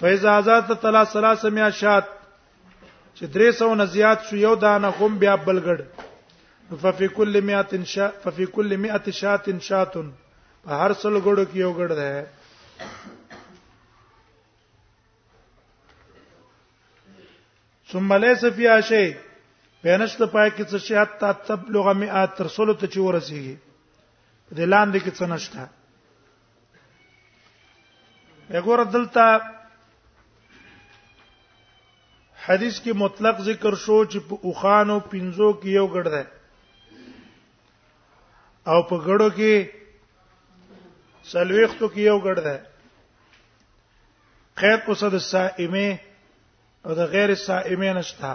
فاذا ازات تلا سلاس میا شات چې 300 نه زیات شو یو دانه هم بیا بلګړ ففي كل 100 شا ففي كل 100 شات شات په هر سل ګړو کې یو ګړ ده ثم ليس فيها شيء بینشت پای کې څه شي حتی تبلغ 100 تر سلو ته چې ورسیږي د لاندې کې څه نشته وګوره دلته حدیث کې مطلق ذکر شو چې په اوخانو پنځو کې یو ګډ ده او په ګړو کې سلويختو کې یو ګډ ده خیر اوسه د صائمه او د غیر صائمین شته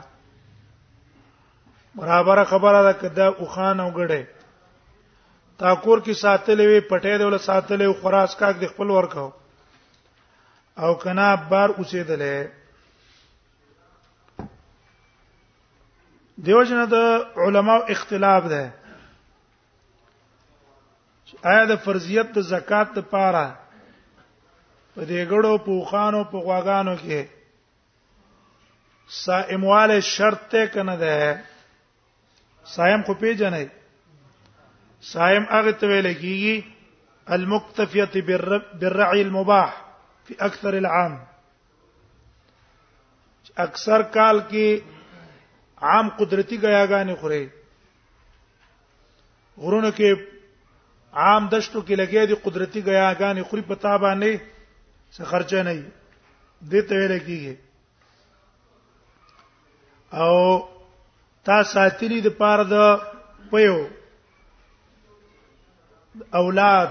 برابر خبره ده کدا او خان او غړې تا کور کې ساتلې وي پټې دی ول ساتلې او خراس کاک د خپل ورکاو او کنا بار اوسېدلې دیوژن د علماو اختلاف ده چې آیا د فرضیت د زکات لپاره په دې ګړو پوخانو په غواګانو کې صائمواله شرط ته کنه ده صائم خو پیژنې صائم هغه ته ویل کیږي المكتفيه بالرعي المباح في اكثر العام اکثر کال کې عام قدرتی غیاګانې خوري غرونو کې عام دشتو کې لګیا دي قدرتي غیاګانې خوري پتا باندې څه خرچه نه دي ته ویل کیږي او تا ساتلی د پاره د پيو اولاد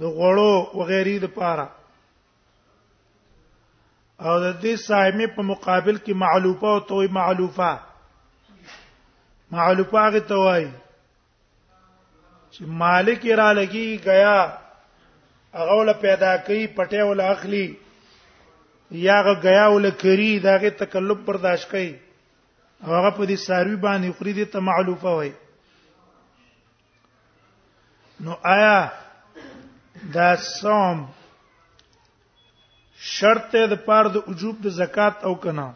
د غړو وغيري د پاره او د دې صائمه په مقابل کې معلوفه او توي معلوفه معلوفه هغه توي چې مالک را لګي غیا هغه ول پیدا کوي پټه ول اخلي یا هغه غیا ول کری داغه تکلف برداشت کوي هغه په دې ساروی باندې خوري دي ته معلوفه وای نو آیا دا صوم شرط ته د پاره د وجوب د زکات او کنه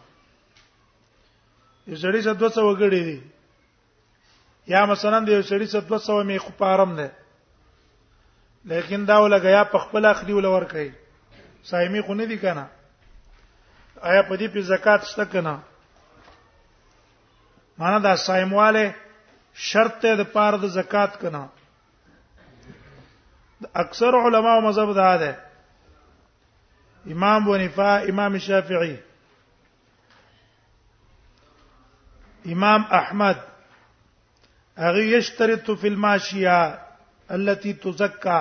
یو سړی څه 200 وګړي دي یا مثلا د یو سړی څه 200 می خو پارم ده لیکن دا ولګیا په خپل اخلي ول ور کوي صایمي خو نه دي کنه آیا په دې په زکات شته کنه معنا دا صائمواله شرط ته د پاره د زکات کنه اکثر علما او مذهب دا ده امام ونفا امام شافعي امام احمد هغه یشترط فی الماشیه التي تزکا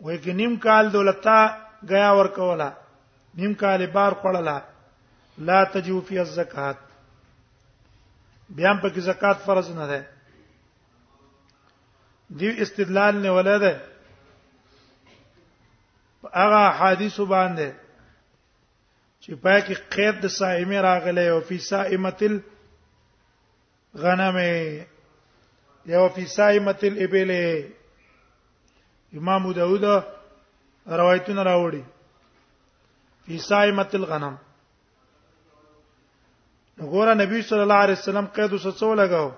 وای کې نیم کال دولتا غیا ور کولا نیم کال بار خړلا لا تجو فی الزکات بیا په کې زکات فرض نه ده دی استدلال نه ولاده هغه حدیث باندې چې پای کې قید د صائمه راغله او فی صائمتل غنم یو فی سایمه الابل امام داوود روایتونه راوړي فی سایمه الغنم وګوره نبی صلی الله علیه وسلم قید وسو څو لګاو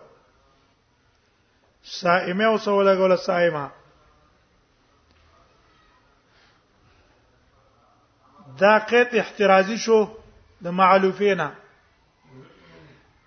صائمه او څو لګاو له صائمه دا قید احترازی شو د معلوفینا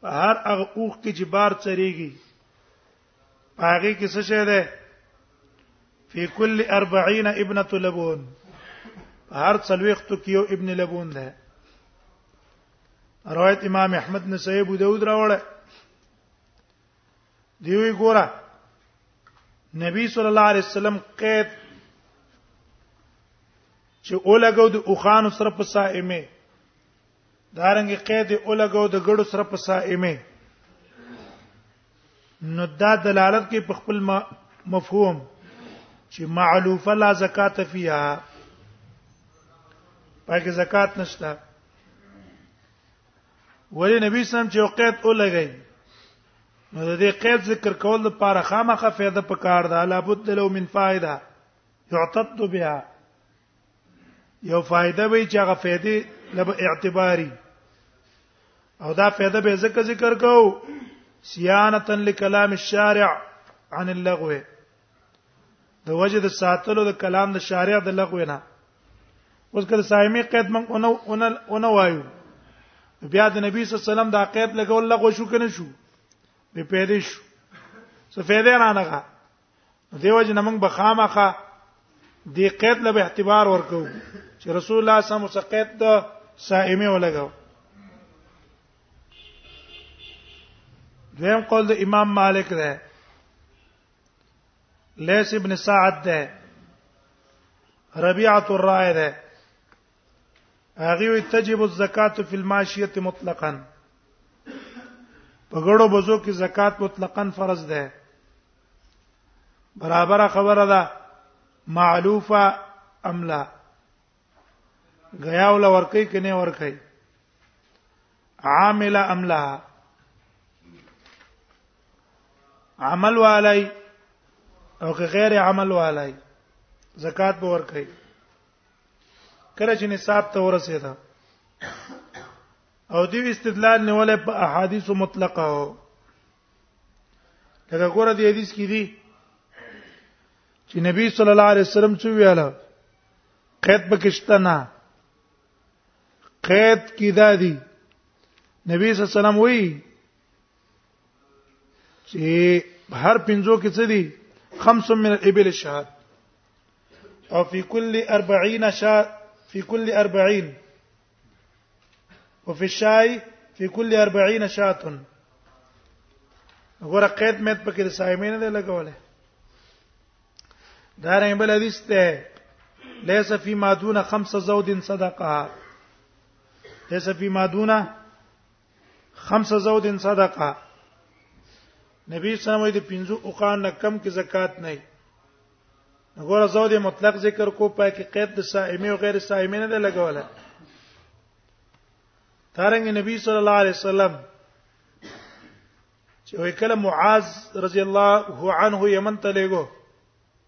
په هر هغه اوخ کې چې بار چریږي هغه کې څه شه ده فی کل 40 ابنه لبون هر څلويختو کې یو ابن لبون ده روایت امام احمد نے صحیح ابو داود راوړه دیوی ګوره نبی صلی الله علیه وسلم قید چې اولګو د اوخان سره په صائمه دارنګ قید اولګو د ګړو سره په صائمه نو دا دلالت کوي په خپل مفهوم چې معلوفه لا زکات فيها پکې زکات نشته ولی نبی سم چې قید اولګي نو د دې قید ذکر کول لپاره خامخه فائدہ پکار ده لابد له من فائدہ يعتد بها یو فائدہ به چې هغه فائدې لب اعتباری او دا فائدہ به ذکر ذکر کو صيانه لكلام الشارع عن اللغو د وجد ساتلو د کلام د شارع د لغو نه اوس کله صایمي قید من اون اون اون وایو بیا د نبی صلی الله علیه وسلم دا قید لګول لغو شو کنه شو به پیدا شو څه فائدې نه نه دیو جن موږ بخامخه دی قید له اعتبار ورکو چې رسول الله صلی الله علیه وسلم قید د صائمه ولګاو دویم قول د امام مالک ده لیس ابن سعد ده ربيعه الرائي ده هغه تجب الزکات فی الماشیه مطلقاً په ګړو بزو کې زکات مطلقاً فرض ده برابر خبره ده معلوفه ام لا غیا ول ورکی کنه ورکی عامل ام لا عمل والای او که غیر عمل والای زکات به ورکړي کله چې نصاب ته ورسېدا او دی استدلال نیولې په احادیث مطلقه او لکه ګوره دې حدیث کې دي چې نبی صلی الله علیه وسلم چې ویل قید پکشته نه قید کې دادی نبی صلی الله علیه وسلم وی چې هر پنځو کې څه دي خمس من الابل الشهر او فی کل 40 شهر فی کل 40 وفي الشاي في كل 40 شات غره قید مت پکې صائمین نه لګولې دا رنګ بل حدیث ته ليس في ما دون خمس زود صدقه ليس في ما دون خمس زود صدقه نبی صلی الله علیه وسلم د پنځو اوقان نه کم کې زکات نه وګوره زود مطلق ذکر کو پای کې قید د صائمه او غیر صائمه نه لګوله ترنګ نبی صلی الله علیه وسلم چې وکله معاذ رضی الله عنه یمن ته لګو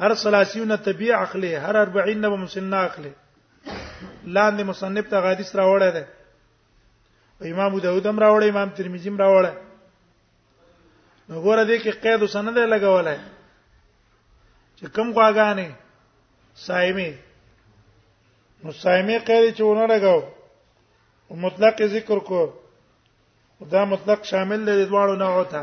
هر سلاسیونه تبیع اخلي هر 40 نه مسنه اخلي لاندې مصنف ته حدیث راوړی دی امام ابو داود هم راوړی امام ترمذی هم راوړی نو ګوره دې کې قید سند لګولای چې کم غواګانې صائمه نو صائمه قید چې ونه لګاو او مطلق ذکر کو دا مطلق شامل دی دواړو نه وته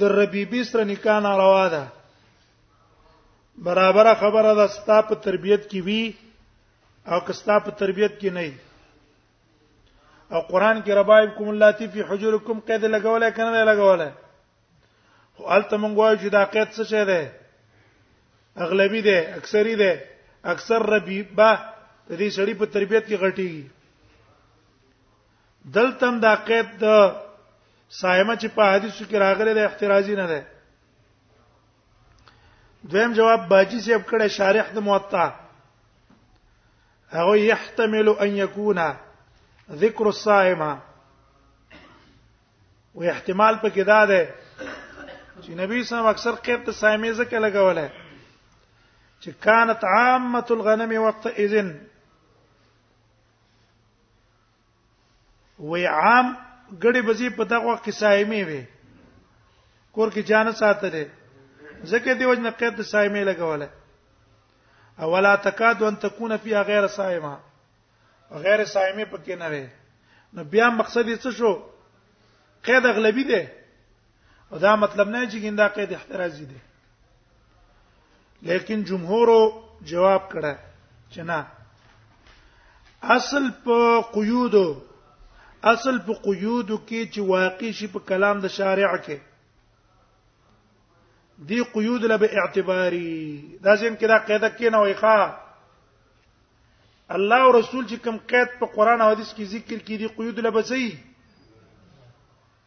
د ربيبي سره نکاح ناروا ده برابر خبره ده ستا په تربيت کې وی او که ستا په تربيت کې نه او قران کې ربايبكم اللاتي في حجوركم قید لګولای کنه نه لګولای خو الته مونږ وایو چې دا قید څه شه ده اغلبي ده اکثري ده اکثر ربيبه د دې سړی په تربيت کې غټيږي دلتم دا قید د صائمه چې په حدیثو کې راغلی د احترازي نه ده دویم جواب باجی صاحب کړه شارح د موطا هغه يحتمل ان يكون ذکر الصائمه و احتمال په کې دا ده چې نبی صلی الله علیه وسلم اکثر قید د صائمه زکه لګولای چې كانت عامه الغنم وقت اذن وی عام ګړي بزی په دغه وخت کې صائمې وي کور کې جان ساتره زکه دی وجنه قید د صائمې لګوله اولا تکاد ان تكون فيها غیر صائمه غیر صائمه پکې نه وي نو بیا مقصد یې څه شو قید اغلبي دی او دا مطلب نه چې ګندا قید احترازي دی لیکن جمهور جواب کړه چې نه اصل په قیود اصل په قیود کې چې واقع شي په کلام د شارع کې دی قیود له به اعتباري دا زم کې دا قاعده کې نه وای ښا الله او رسول چې کوم قید په قران او حدیث کې ذکر کړي دی قیود له به صحیح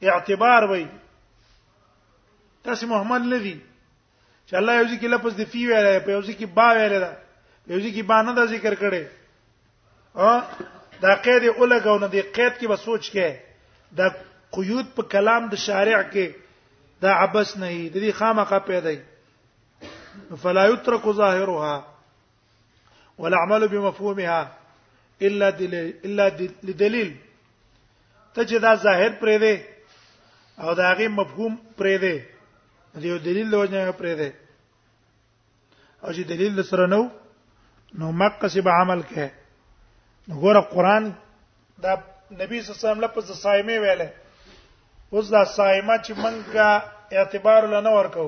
اعتبار وای تاسو محمد لذي چې الله یو ځکه لفظ دی فی ویل په یو ځکه با ویل دا یو ځکه با نه دا ذکر کړي ها دا قید اولګو نه دی قید کې به سوچ کې دا قیود په کلام د شارع کې دا عبس نه دی د دې خامخه پیدا دی فلا یترک ظاهرها ولعمل بمفهومها الا دلیل الا لدلیل ته چې دا ظاهر پرې دی او دا غي مفهوم پرې دی دیو دلیل د وجه پرې دی او چې دلیل سره نو نو مقصب عمل کې نو ګوره قران دا نبی صلی الله علیه وسلم لپس صایمه ویله اوس دا صایمه چې منګه اعتبار لنه ورکو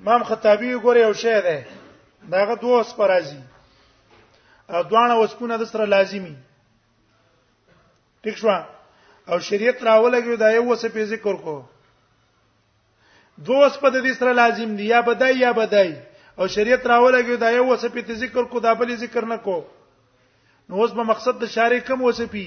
امام خطابی ګوره یو شی ده داغه دوه اس پر راځي او دوانه وسکونه د سره لازمی ټیک شو او شریعت راولګي دا یو وسه په ذکر کو دوه اس په دې سره لازم دی یا بدای یا بدای او شریعت راولګي دا یو وسه په ذکر کو دا بل ذکر نه کو نو اوس به مقصد د شارع کم وسه پی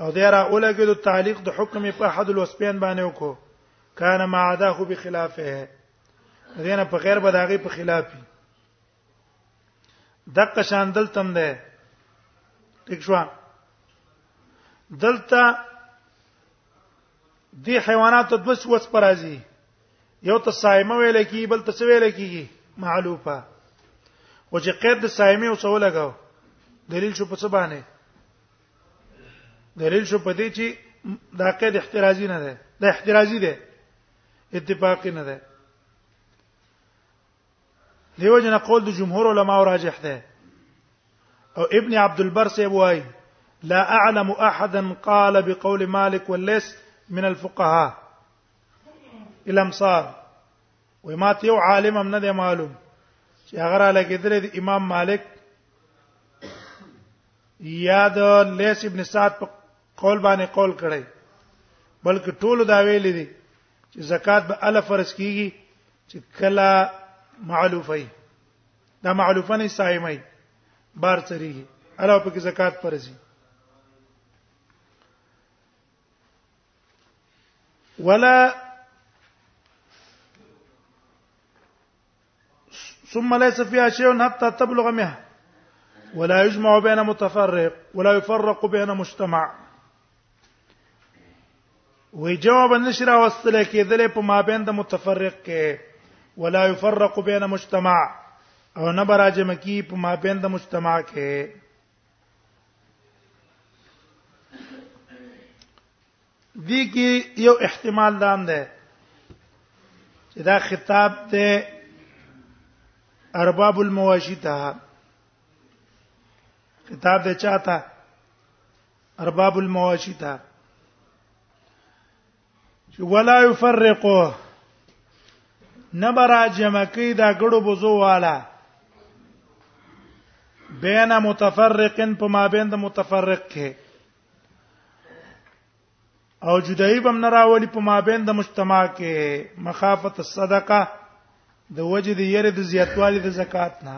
او دا را اولګي د تعلیق د حکم په احد الوسبین باندې وکړو کان ما عداه بخلافه دینه په غیر بداغي په خلافي دغه شان دلتم ده ټیک شو دلته دی حیوانات د دوس وس پر راځي یو ته صائمه ویل کی بل ته څه ویل کیږي معلوفه او چې قید د صائمه او څه ولګاو دلیل شو په څه باندې دلیل شو پدې چې دا قید احترازي نه ده دا احترازي ده اتفاقی نه ده دیو جن قول د جمهور علما راجح ده او ابن عبد البر سی وای لا اعلم احدا قال بقول مالك والليث من الفقهاء الامصار وما تیو عالم هم نه دی معلوم چې هغه را لګیدل د امام مالک یا د لیس ابن سعد په قول باندې قول کړی بلکې ټول دا ویل دي چې زکات به الف فرض کیږي چې کلا معلوفه دا معلوفه نه صائمه بار چریږي الو په کې زکات فرض دي ولا ثم ليس فيها شيء حتى تبلغ مه ولا يجمع بين متفرق ولا يفرق بين مجتمع وی جواب نشرا واستل کېدل په مابین د متفرق کې ولا يفرق بين مجتمع او نه براجم کی په مابین د مجتمع کې دی کې یو احتمال دام ده چې دا خطاب ته ارباب المواشی ته خطاب ده چاته ارباب المواشی ته چې ولا يفرقو نبرا جمع کې دا ګړو بوزو والا بین متفرقن په مابین د متفرق کې او جدائی بم نراولی په مابین د مجتمع کې مخافت الصدقه د وجه د یره د زیاتوالي د زکات نه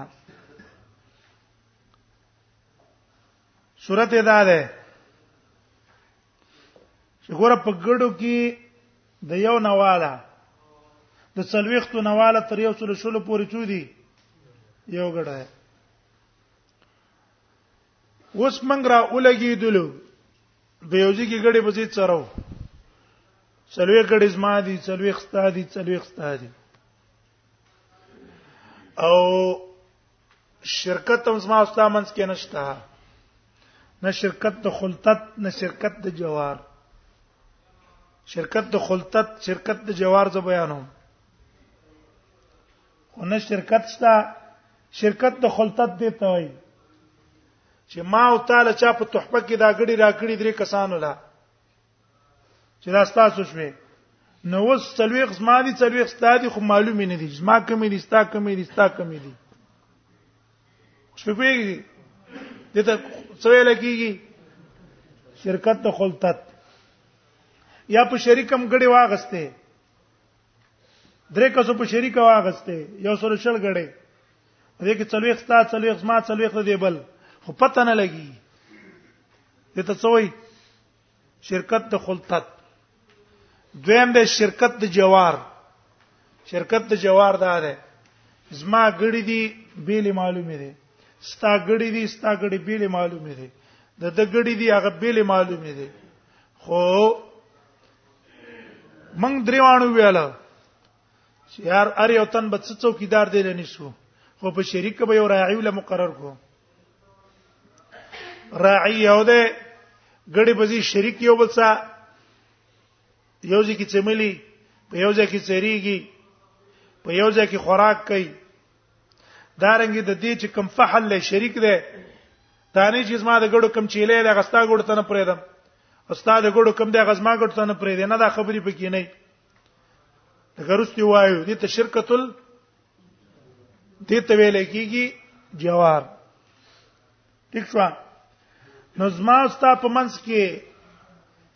سورته دا ده چې ګوره په ګډو کې د یو نواله د څلويختو نواله تر یو څلو شلو پورې چو دي یو ګډه اوس منګ را ولګي دلو د یوځي کې ګډه بزې چرو څلوي ګډه زما دي څلوي خستا دي څلوي خستا دي او شرکت هم زما اسلام منځ کې نشته نه شرکت د خلطت نه شرکت د جوار شرکت د خلطت شرکت د جوار ز بیانوم خو نه شرکت شته شرکت د خلطت دی ته وای چې ما او تعالی چا په تحفه کې دا غړي راکړي درې کسانو لا چې دا تاسو شوي نو اوس څلويخ زما دي څلويخ ستادي خو معلومه نه دي زما کمی دي ستا کمی دي ستا کمی دي شپږي دته څوې لکېږي شرکت ته خلطت یا په شریکم غړي واغسته درې کسو په شریک واغسته یو سره شل غړي دې کې څلويخ ستا څلويخ زما څلويخ دې بل خو پته نه لګي دته څوې شرکت د خلطت دویم د شرکت د جوار شرکت د جوار دا ده زما غړي دي بیل معلومه دي ستا غړي دي ستا غړي بیل معلومه دي د د غړي دي هغه بیل معلومه دي خو من دریوانو ویاله چې هر ار یو تن به څوکیدار دی لنی شو خو په شریک به یو راعی ول مقرر کو راعی یو دی ګړي بزی شریک یو بل سره یو ځکه چې ملي په یو ځکه چریږي په یو ځکه خوراک کوي دارنګ د دې چې کم فحل له شریک دی دا نه چې زما د ګړو کم چیلې د غستا ګړو تنه پرې دم استاد ګړو کم د غزما ګړو تنه پرې دی نه دا خبرې پکې نه غرستی وایو دې ته شرکتل دې ته ویل کېږي جوار ٹھیک شو نو زما ستا په منځ کې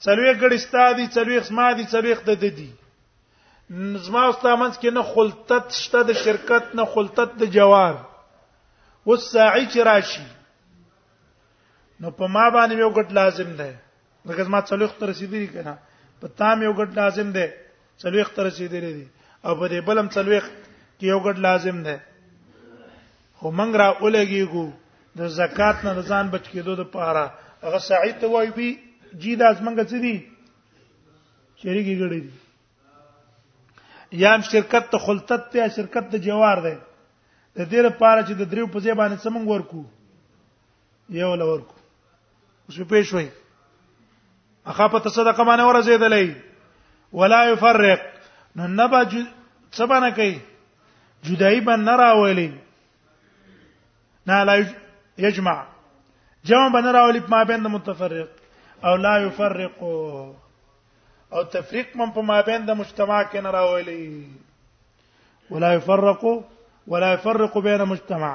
څلوي ګړی ستا دي څلوي اسما دي څلوي خد د دي زما ستا منځ کې نه خلطت شته د شرکت نه خلطت د جوار والساعي چې راشي نو په ما باندې یو ګټ لازم ده دغه ما څلوخ تر رسیدلی کنه په تام یو ګډ لازم دی څلوخ تر رسیدلی دی او په دې بلم څلوخ کې یو ګډ لازم دی خو منګ را اولګیږو د زکات نه ځان بچ کېدو د پاره هغه سعید ته وایي بي جی دا زمنګ څه دي شریکي ګړي دي یا شرکت ته خلطت ته شرکت د جوار ده د دې لپاره چې د دریو په ځای باندې سمنګ ورکو یو لور کو اوس په پېښ وای اخا په تصدقه باندې ورزيدلې ولا يفرق نو نبا څه باندې کوي جدای باندې نه راولي نه لا يجمع جمع باندې راولي په مابین د متفرق او لا يفرق او تفریق من په مابین د مجتمع کې نه راولي ولا يفرق ولا يفرق بين مجتمع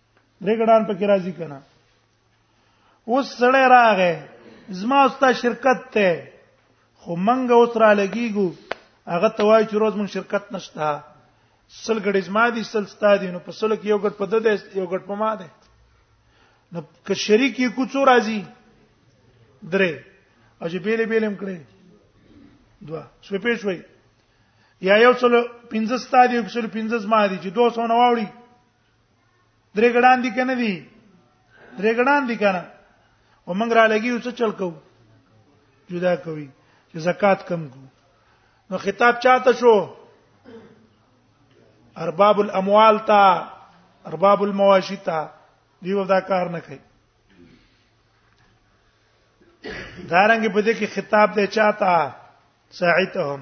برګډان پکې راځي کنه اوس سړی راغې زما اوستا شرکت ته خو منګه اوس را لګیګو هغه ته وای چې روز مون شرکت نشته سل ګړې زما دي سل ستا دي نو په سل کې یو ګټ په ده یو ګټ په ما ده نو که شریک یې کوڅو راځي درې او چې بیلې بیلې هم کړې دوا شوي پېښ وي یا یو څل 15 ستادي یو څل 15 ما دي چې 200 نه واوړي درې ګډان دي کنه دي درې ګډان دي کنه او موږ را لګي څه چل کو جدا کوي چې زکات کم کو نو خطاب چاته شو ارباب الاموال تا ارباب المواشي تا دیو دا کار نه کوي دارنګ په دې کې خطاب دی چاته ساعتهم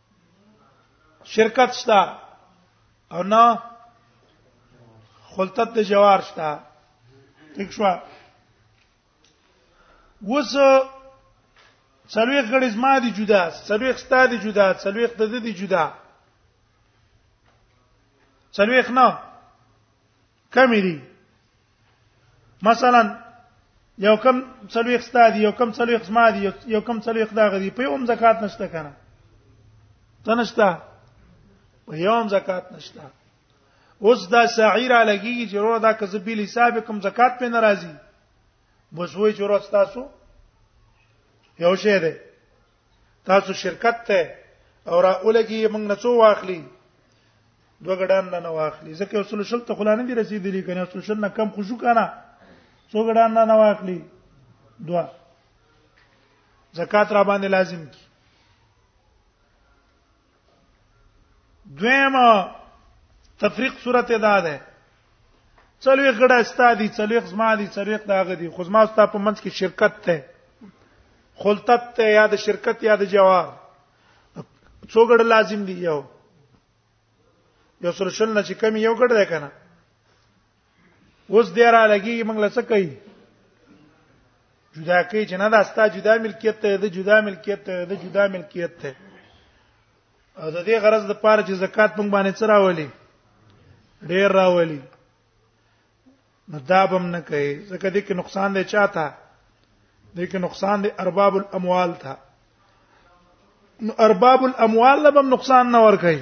شرکت شته او نه خلطت د جوار شته ٹھیک شو وس څلوي غړي زما دي جدا څلوي خستا دي جدا څلوي خته دي جدا څلوي خنه کمی دي مثلا یو کم څلوي خستا دي یو کم څلوي خسما دي یو کم څلوي خدا غدي په یوم زکات نشته کنه تنشتا په یوم زکات نشته اوس دا شاعر لګي چې ورو دا کذبی حساب کوم زکات په ناراضي بس وای چې ورو تاسو یو شه ده تاسو شرکت ته او را اولګي موږ نه څو واخلي دوه غډان نه واخلي ځکه اصول شل ته خلانه دي رسیدلی کنه اصول شل نه کم خوشو کنه څو غډان نه واخلي دوه زکات را باندې لازم کی دویمه تفریق صورت ادا ده څلوي غړه استادي څلوي زما دي څلوي داغه دي خو زما ستا په منځ کې شرکت ته خلطت ته یا د شرکت یا د جوار څو غړ لازم دي یو یو سره شل نه چې کم یو غړ ده کنه اوس دې را لګي موږ لڅ کوي جدا کوي چې نه دا ستا جدا ملکیت ته د جدا ملکیت ته د جدا ملکیت ته او د دې غرض د پاره چې زکات موږ باندې څه راولي ډیر راولي نو دا بم نه کوي ځکه دې کې نقصان دی چاته دې کې نقصان دی ارباب الاموال ته نو ارباب الاموال لبم نقصان نه ور کوي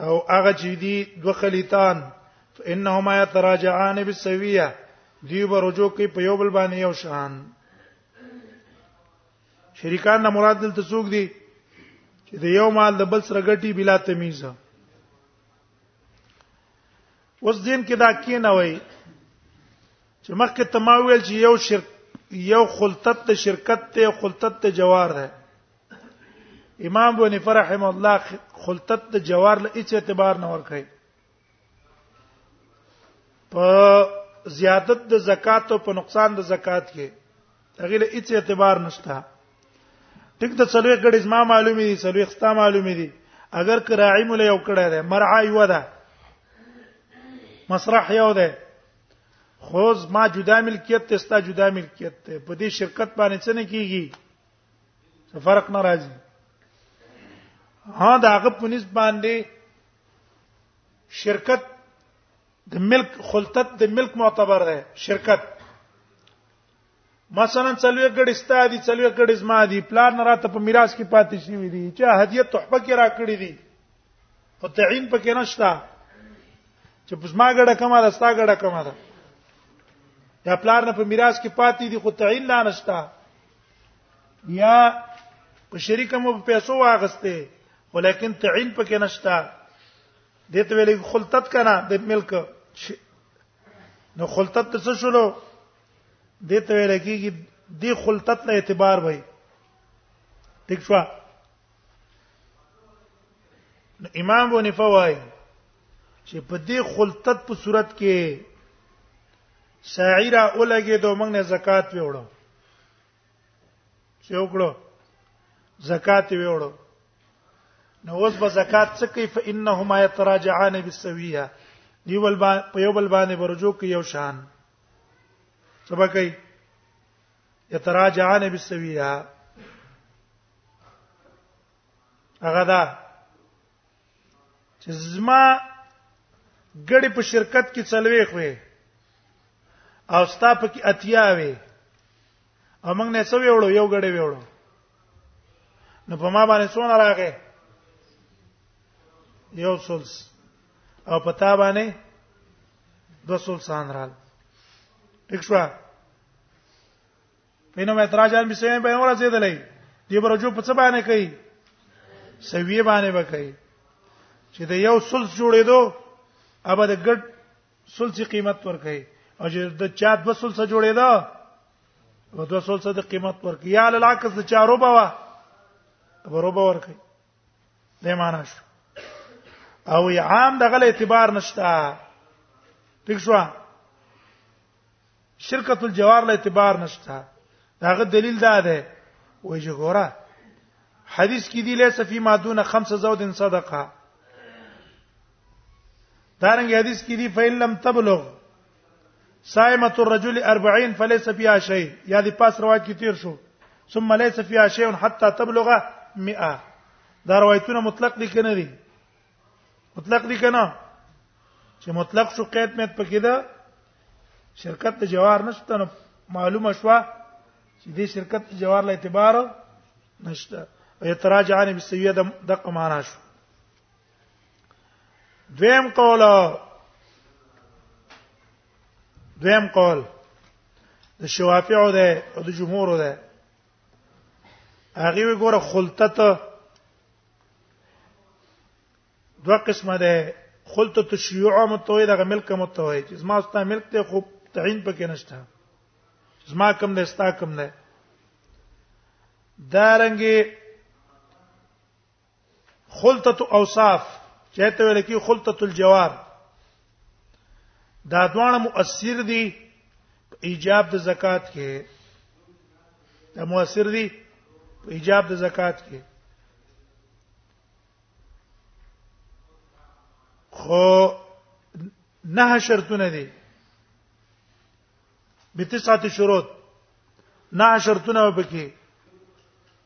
او هغه چې دي دوه خلیتان فانهما يتراجعان بالسويه دی به رجوع کوي په یو بل باندې یو شان شریکان نه مراد دلته څوک دي چې د یو مال د بل سره ګټي بلا تمیز اوس دین کې دا کې نه وای چې مخکې تماویل چې یو شرک یو خلطت ته شرکت ته خلطت ته جوار ده امام بن فرحم الله خلطت د جوار له هیڅ اعتبار نه ور کوي په زیادت د زکات او په نقصان د زکات کې هغه له هیڅ اعتبار نشته ټیک د څلوي ګډ ازما معلومي دي څلوي خستا معلومي دي اگر کراعی مل یو کړه ده مرعا یو ده مسرح یو ده خوز ما جدا ملکیت ته ستا جدا ملکیت ته په دې شرکت باندې څه نه کیږي فرق نه راځي ها دا هغه په نسبت باندې شرکت د ملک خلطت د ملک معتبر ده شرکت مثلا څلوي ګډي ستا دي څلوي ګډي زما دي پلان نه راته په میراث کې پاتې شي وي دي چې هدیه تحفه کې را کړی دي او تعین پکې نشتا چې بزما ګډه کما ده ستا ګډه کما ده یا پلان نه په میراث کې پاتې دي خو تعین لا نشتا یا په شریکه مو په پیسو واغسته ولیکن تعین پکې نشتا دته ویلې خلطت کنا د ملک نو خلطت څه شولو دته ویلې کیږي د خلطت نه اعتبار وای ٹھیک شو امام بونی فوای چې په دې خلطت په صورت کې شاعره اولګې دوه موږ نه زکات ویوړو چې وکړو زکات یې وړو نو اوس به زکات څه کوي فإنهما يتراجعان بالسويه دی ول با په یو بل باندې برجو کې یو شان سبا کوي يتراجعان بالسويه هغه دا چې زما ګړې په شرکت کې څلوي خوې او ستا په کې اتیا وي او موږ نه څو ویوړو یو ګړې ویوړو نو په ما باندې څونه راغې یو سلس او په تا باندې دو سلسان راغله ٹھیک شو پینو متراجان به سمې به ور رسیدلې دی برجو په څه باندې کوي سوي باندې وکړي چې د یو سلس جوړېدو اوبه د ګډ سلسي قیمت ورکړي او چې د چا د سلس جوړېدو او د سلس د قیمت ورکړي یا لاکس د چا روبه وا روبه ورکړي به معنا شو او عام دغه اعتبار نشته ٹھیک شو شرکت الجوار له اعتبار نشته داغه دلیل دا ده وای جګورا حدیث کې دی لیسه فی ما دون خمس زود صدقه دارنګ حدیث کې دی فإن لم تبلغ صائمه الرجل 40 فليس فيها شيء یا دی پاس روایت کې تیر شو ثم ليس فيها شيء حتى تبلغ 100 دا روایتونه مطلق دي کنه دي مطلق دي کنه چې مطلق شو قید مت پکې ده شرکت ته جوار نشته نو معلومه شوه چې دې شرکت ته جوار له اعتبار نشته او یتراجعان بالسویه دغه معنا شو دویم قول دویم قول د شوافیعو ده او د جمهورو ده هغه وی ګوره خلطت دوه قسمه ده خلطت الشيوع متوي دغه ملک متوي چې زما ستا ملک ته خو تعین پکې نشته زما کم ده ستا کم ده دارنګي خلطه اوصاف چې ته ویل کی خلطه الجوار دا دوه مؤثر دي ایجاب د زکات کې دا مؤثر دي ایجاب د زکات کې خو نه شرطونه دي به تسعه شروط نه شرطونه وبکي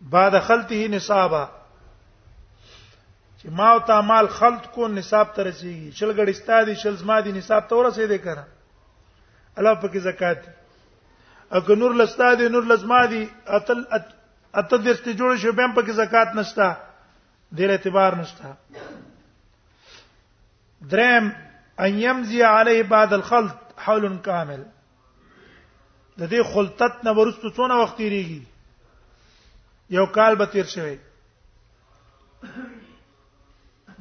بعد خلته نصابا چې ما او تا مال خلط کو نصاب ته رسیږي شل غړي ستادي شل زما دي نصاب ته ورسېدې کنه الله پکې زکات اګ نور لستادي نور لزما دي اتل اته د است جوړ شو بهم پکې زکات نشتا دیر اعتبار نشتا درم ان يمزي عليه بعد الخلط حول كامل د دې خلطت نه ورستو څونه وخت تیریږي یو کال به تیر شوی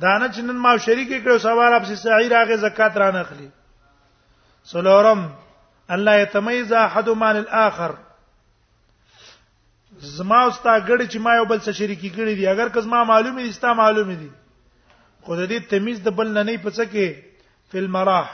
دانه چې نن ما شریک کړو سوال اپ سي سعی راغه زکات را نخلي سلورم الله يتميز احد من الاخر زما او ستا غړي چې ما یو بل څه شریکی کړی دي اگر که زما معلومه دي ستا معلومه دي خو د دې تمیز د بل نه نه پڅکه فل مراح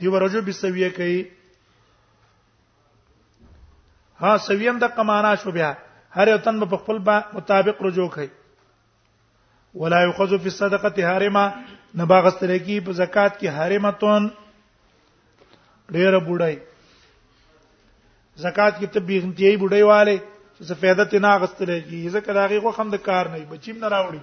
دی ورجو به سویه کوي ها سویم د قمانا شو بیا هر یو تن په خپل مطابق رجوع کوي ولا یخذ فی الصدقه حارمه نباغستل کی په زکات کې حارمه تون ډیر بډای زکات کې تبلیغ انتهایی بډای والے چې څه فائدہ تینا غستلې کی ځکه دا غي خو هم د کار نه بچیم نه راوړي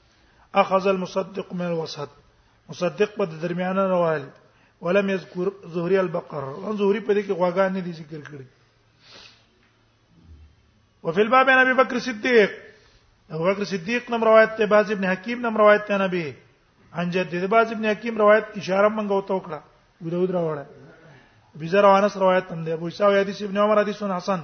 اخذ المصدق من الوسط مصدق په درمیانه روایت ولم يذكر زهري البقر ان زهري په دې کې غواګان نه دي ذکر کړی وفي الباب عن ابي بكر الصديق ابو بکر صدیق نم روایت ته باز ابن حکیم نم روایت ته نبی عن جد باز ابن حکیم روایت اشاره منغو تو کړه ودود راوړه بيزر وانس روایت هم ده ابو اسحاق حدیث ابن عمر حدیث حسن